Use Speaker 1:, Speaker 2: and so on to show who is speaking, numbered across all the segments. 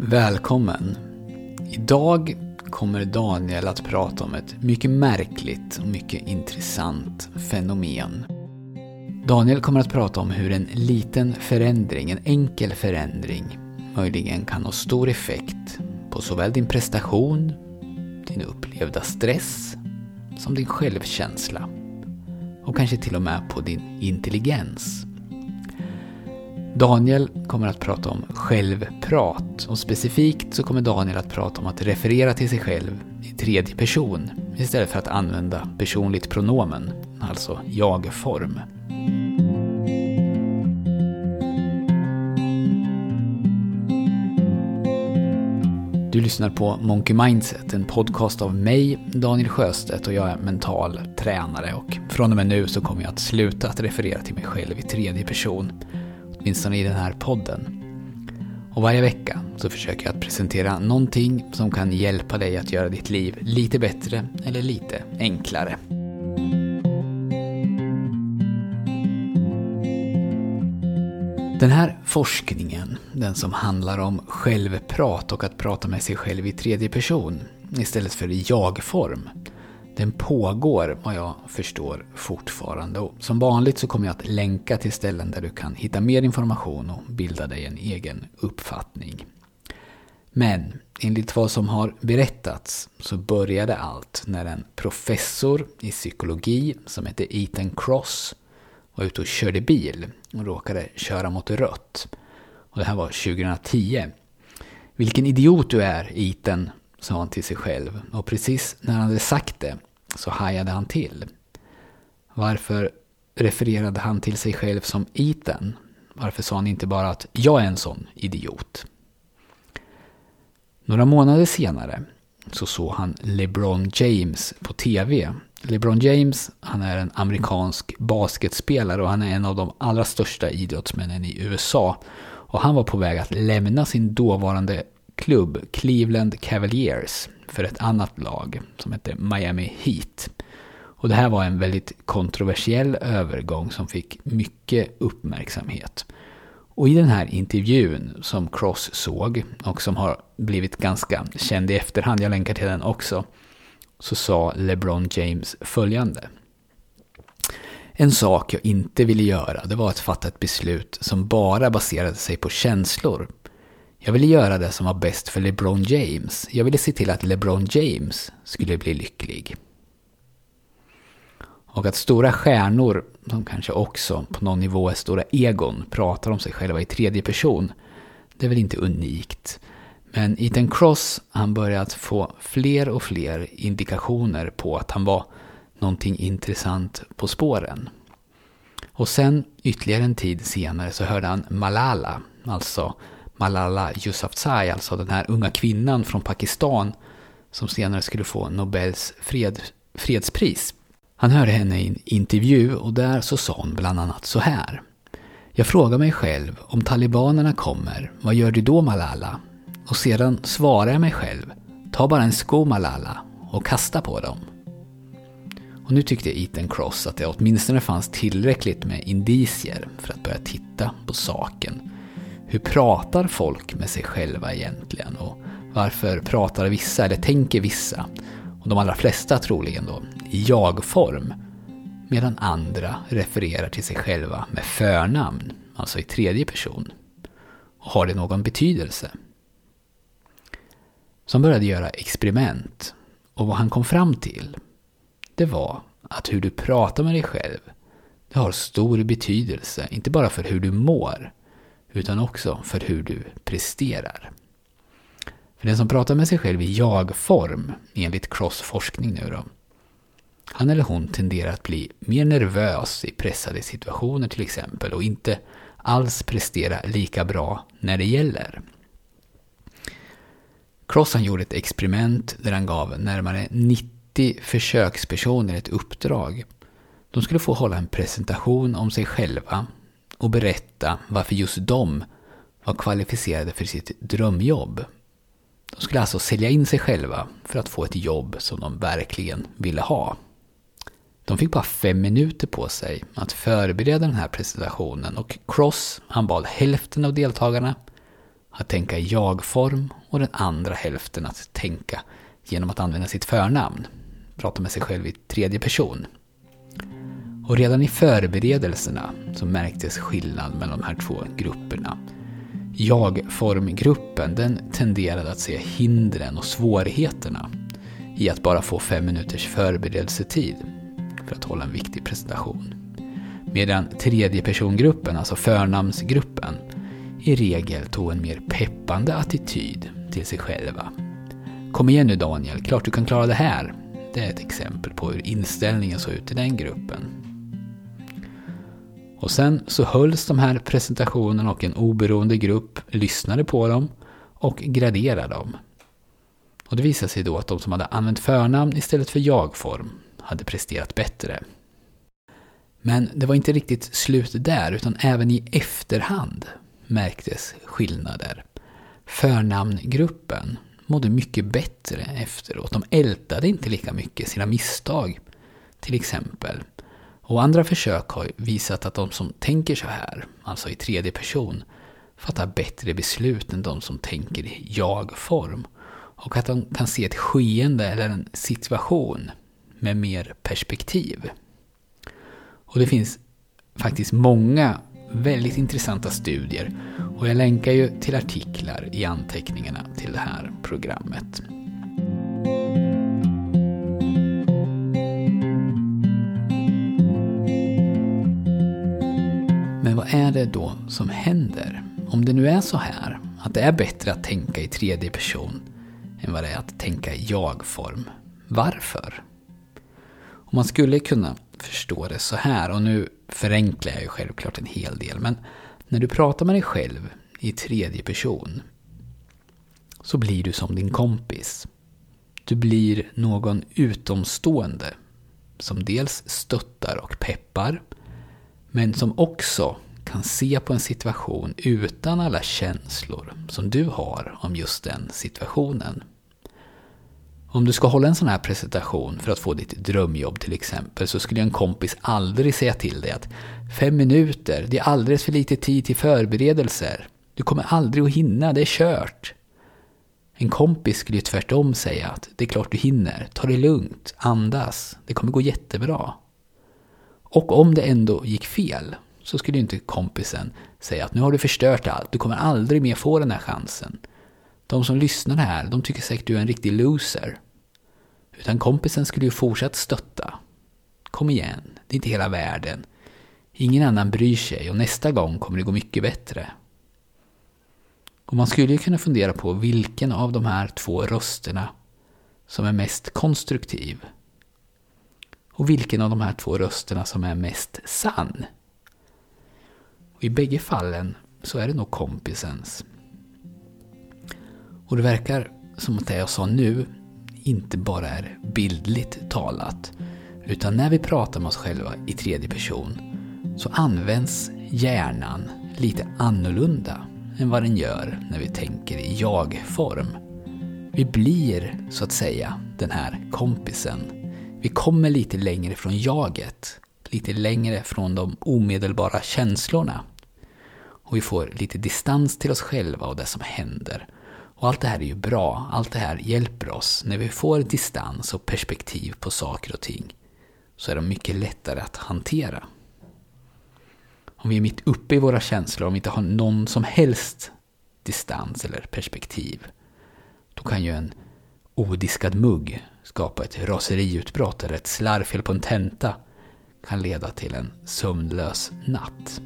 Speaker 1: Välkommen! Idag kommer Daniel att prata om ett mycket märkligt och mycket intressant fenomen. Daniel kommer att prata om hur en liten förändring, en enkel förändring, möjligen kan ha stor effekt på såväl din prestation, din upplevda stress, som din självkänsla. Och kanske till och med på din intelligens. Daniel kommer att prata om självprat. Och specifikt så kommer Daniel att prata om att referera till sig själv i tredje person istället för att använda personligt pronomen, alltså jag-form. Du lyssnar på Monkey Mindset, en podcast av mig, Daniel Sjöstedt och jag är mental tränare. Och från och med nu så kommer jag att sluta att referera till mig själv i tredje person åtminstone i den här podden. Och varje vecka så försöker jag att presentera någonting som kan hjälpa dig att göra ditt liv lite bättre eller lite enklare. Den här forskningen, den som handlar om självprat och att prata med sig själv i tredje person istället för i jag-form, den pågår, vad jag förstår, fortfarande. Och som vanligt så kommer jag att länka till ställen där du kan hitta mer information och bilda dig en egen uppfattning. Men enligt vad som har berättats så började allt när en professor i psykologi som hette Ethan Cross var ute och körde bil och råkade köra mot rött. Och det här var 2010. Vilken idiot du är, Ethan, sa han till sig själv. Och precis när han hade sagt det så hajade han till. Varför refererade han till sig själv som Ethan? Varför sa han inte bara att jag är en sån idiot? Några månader senare så såg han LeBron James på TV. LeBron James, han är en amerikansk basketspelare och han är en av de allra största idrottsmännen i USA. Och han var på väg att lämna sin dåvarande klubb Cleveland Cavaliers för ett annat lag som hette Miami Heat. Och det här var en väldigt kontroversiell övergång som fick mycket uppmärksamhet. Och i den här intervjun som Cross såg och som har blivit ganska känd i efterhand, jag länkar till den också, så sa LeBron James följande. En sak jag inte ville göra, det var att fatta ett beslut som bara baserade sig på känslor jag ville göra det som var bäst för LeBron James. Jag ville se till att LeBron James skulle bli lycklig. Och att stora stjärnor, som kanske också på någon nivå är stora egon, pratar om sig själva i tredje person, det är väl inte unikt. Men Ethan Cross, han börjat få fler och fler indikationer på att han var någonting intressant på spåren. Och sen, ytterligare en tid senare, så hörde han Malala, alltså Malala Yousafzai, alltså den här unga kvinnan från Pakistan som senare skulle få Nobels fred, fredspris. Han hörde henne i en intervju och där så sa hon bland annat så här. Jag frågar mig själv, om talibanerna kommer, vad gör du då Malala? Och sedan svarar jag mig själv, ta bara en sko Malala och kasta på dem. Och nu tyckte Ethan Cross att det åtminstone fanns tillräckligt med indicier för att börja titta på saken hur pratar folk med sig själva egentligen? Och varför pratar vissa, eller tänker vissa, och de allra flesta troligen då, i jag-form, medan andra refererar till sig själva med förnamn, alltså i tredje person? Och har det någon betydelse? Som började göra experiment, och vad han kom fram till, det var att hur du pratar med dig själv, det har stor betydelse, inte bara för hur du mår, utan också för hur du presterar. För den som pratar med sig själv i jag-form, enligt Cross forskning nu då, han eller hon tenderar att bli mer nervös i pressade situationer till exempel och inte alls prestera lika bra när det gäller. Cross han gjorde ett experiment där han gav närmare 90 försökspersoner ett uppdrag. De skulle få hålla en presentation om sig själva och berätta varför just de var kvalificerade för sitt drömjobb. De skulle alltså sälja in sig själva för att få ett jobb som de verkligen ville ha. De fick bara fem minuter på sig att förbereda den här presentationen och Cross, han bad hälften av deltagarna att tänka i jag-form och den andra hälften att tänka genom att använda sitt förnamn. Prata med sig själv i tredje person. Och redan i förberedelserna så märktes skillnad mellan de här två grupperna. Jag-formgruppen den tenderade att se hindren och svårigheterna i att bara få fem minuters förberedelsetid för att hålla en viktig presentation. Medan tredjepersongruppen, alltså förnamnsgruppen, i regel tog en mer peppande attityd till sig själva. Kom igen nu Daniel, klart du kan klara det här. Det är ett exempel på hur inställningen såg ut i den gruppen. Och sen så hölls de här presentationerna och en oberoende grupp lyssnade på dem och graderade dem. Och det visade sig då att de som hade använt förnamn istället för jag-form hade presterat bättre. Men det var inte riktigt slut där, utan även i efterhand märktes skillnader. Förnamngruppen mådde mycket bättre efteråt. De ältade inte lika mycket sina misstag, till exempel. Och andra försök har visat att de som tänker så här, alltså i tredje person, fattar bättre beslut än de som tänker i jag-form. Och att de kan se ett skeende eller en situation med mer perspektiv. Och det finns faktiskt många väldigt intressanta studier och jag länkar ju till artiklar i anteckningarna till det här programmet. Det då som händer? Om det nu är så här att det är bättre att tänka i tredje person än vad det är att tänka i jag-form. Varför? Och man skulle kunna förstå det så här, och nu förenklar jag ju självklart en hel del, men när du pratar med dig själv i tredje person så blir du som din kompis. Du blir någon utomstående som dels stöttar och peppar, men som också kan se på en situation utan alla känslor som du har om just den situationen. Om du ska hålla en sån här presentation för att få ditt drömjobb till exempel så skulle en kompis aldrig säga till dig att fem minuter, det är alldeles för lite tid till förberedelser. Du kommer aldrig att hinna, det är kört. En kompis skulle ju tvärtom säga att det är klart du hinner, ta det lugnt, andas, det kommer gå jättebra. Och om det ändå gick fel så skulle inte kompisen säga att nu har du förstört allt, du kommer aldrig mer få den här chansen. De som lyssnar här, de tycker säkert du är en riktig loser. Utan kompisen skulle ju fortsatt stötta. Kom igen, det är inte hela världen. Ingen annan bryr sig och nästa gång kommer det gå mycket bättre. Och man skulle ju kunna fundera på vilken av de här två rösterna som är mest konstruktiv. Och vilken av de här två rösterna som är mest sann. Och I bägge fallen så är det nog kompisens. Och det verkar som att det jag sa nu inte bara är bildligt talat. Utan när vi pratar med oss själva i tredje person så används hjärnan lite annorlunda än vad den gör när vi tänker i jag-form. Vi blir, så att säga, den här kompisen. Vi kommer lite längre från jaget, lite längre från de omedelbara känslorna. Och vi får lite distans till oss själva och det som händer och allt det här är ju bra, allt det här hjälper oss. När vi får distans och perspektiv på saker och ting så är de mycket lättare att hantera. Om vi är mitt uppe i våra känslor, om vi inte har någon som helst distans eller perspektiv, då kan ju en odiskad mugg skapa ett raseriutbrott eller ett slarvfel på en tenta kan leda till en sömnlös natt.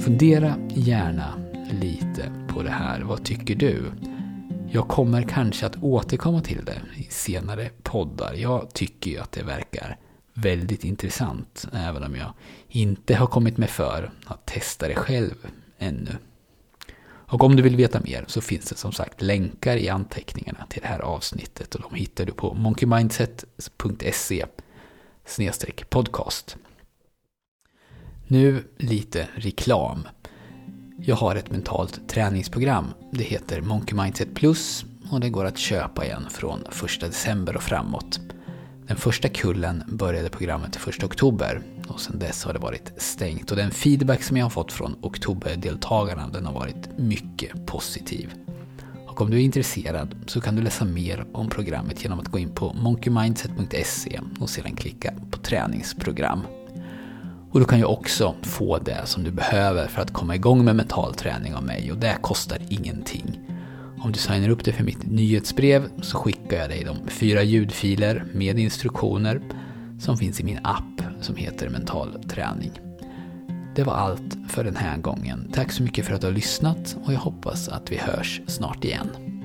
Speaker 1: Fundera gärna lite på det här. Vad tycker du? Jag kommer kanske att återkomma till det i senare poddar. Jag tycker ju att det verkar väldigt intressant, även om jag inte har kommit med för att testa det själv ännu. Och om du vill veta mer så finns det som sagt länkar i anteckningarna till det här avsnittet och de hittar du på monkeymindset.se podcast. Nu lite reklam. Jag har ett mentalt träningsprogram. Det heter Monkey Mindset Plus och det går att köpa igen från 1 december och framåt. Den första kullen började programmet 1 oktober och sedan dess har det varit stängt. Och den feedback som jag har fått från oktoberdeltagarna den har varit mycket positiv. Och om du är intresserad så kan du läsa mer om programmet genom att gå in på monkeymindset.se och sedan klicka på träningsprogram. Och du kan ju också få det som du behöver för att komma igång med mental träning av mig och det kostar ingenting. Om du signar upp dig för mitt nyhetsbrev så skickar jag dig de fyra ljudfiler med instruktioner som finns i min app som heter Mental träning. Det var allt för den här gången. Tack så mycket för att du har lyssnat och jag hoppas att vi hörs snart igen.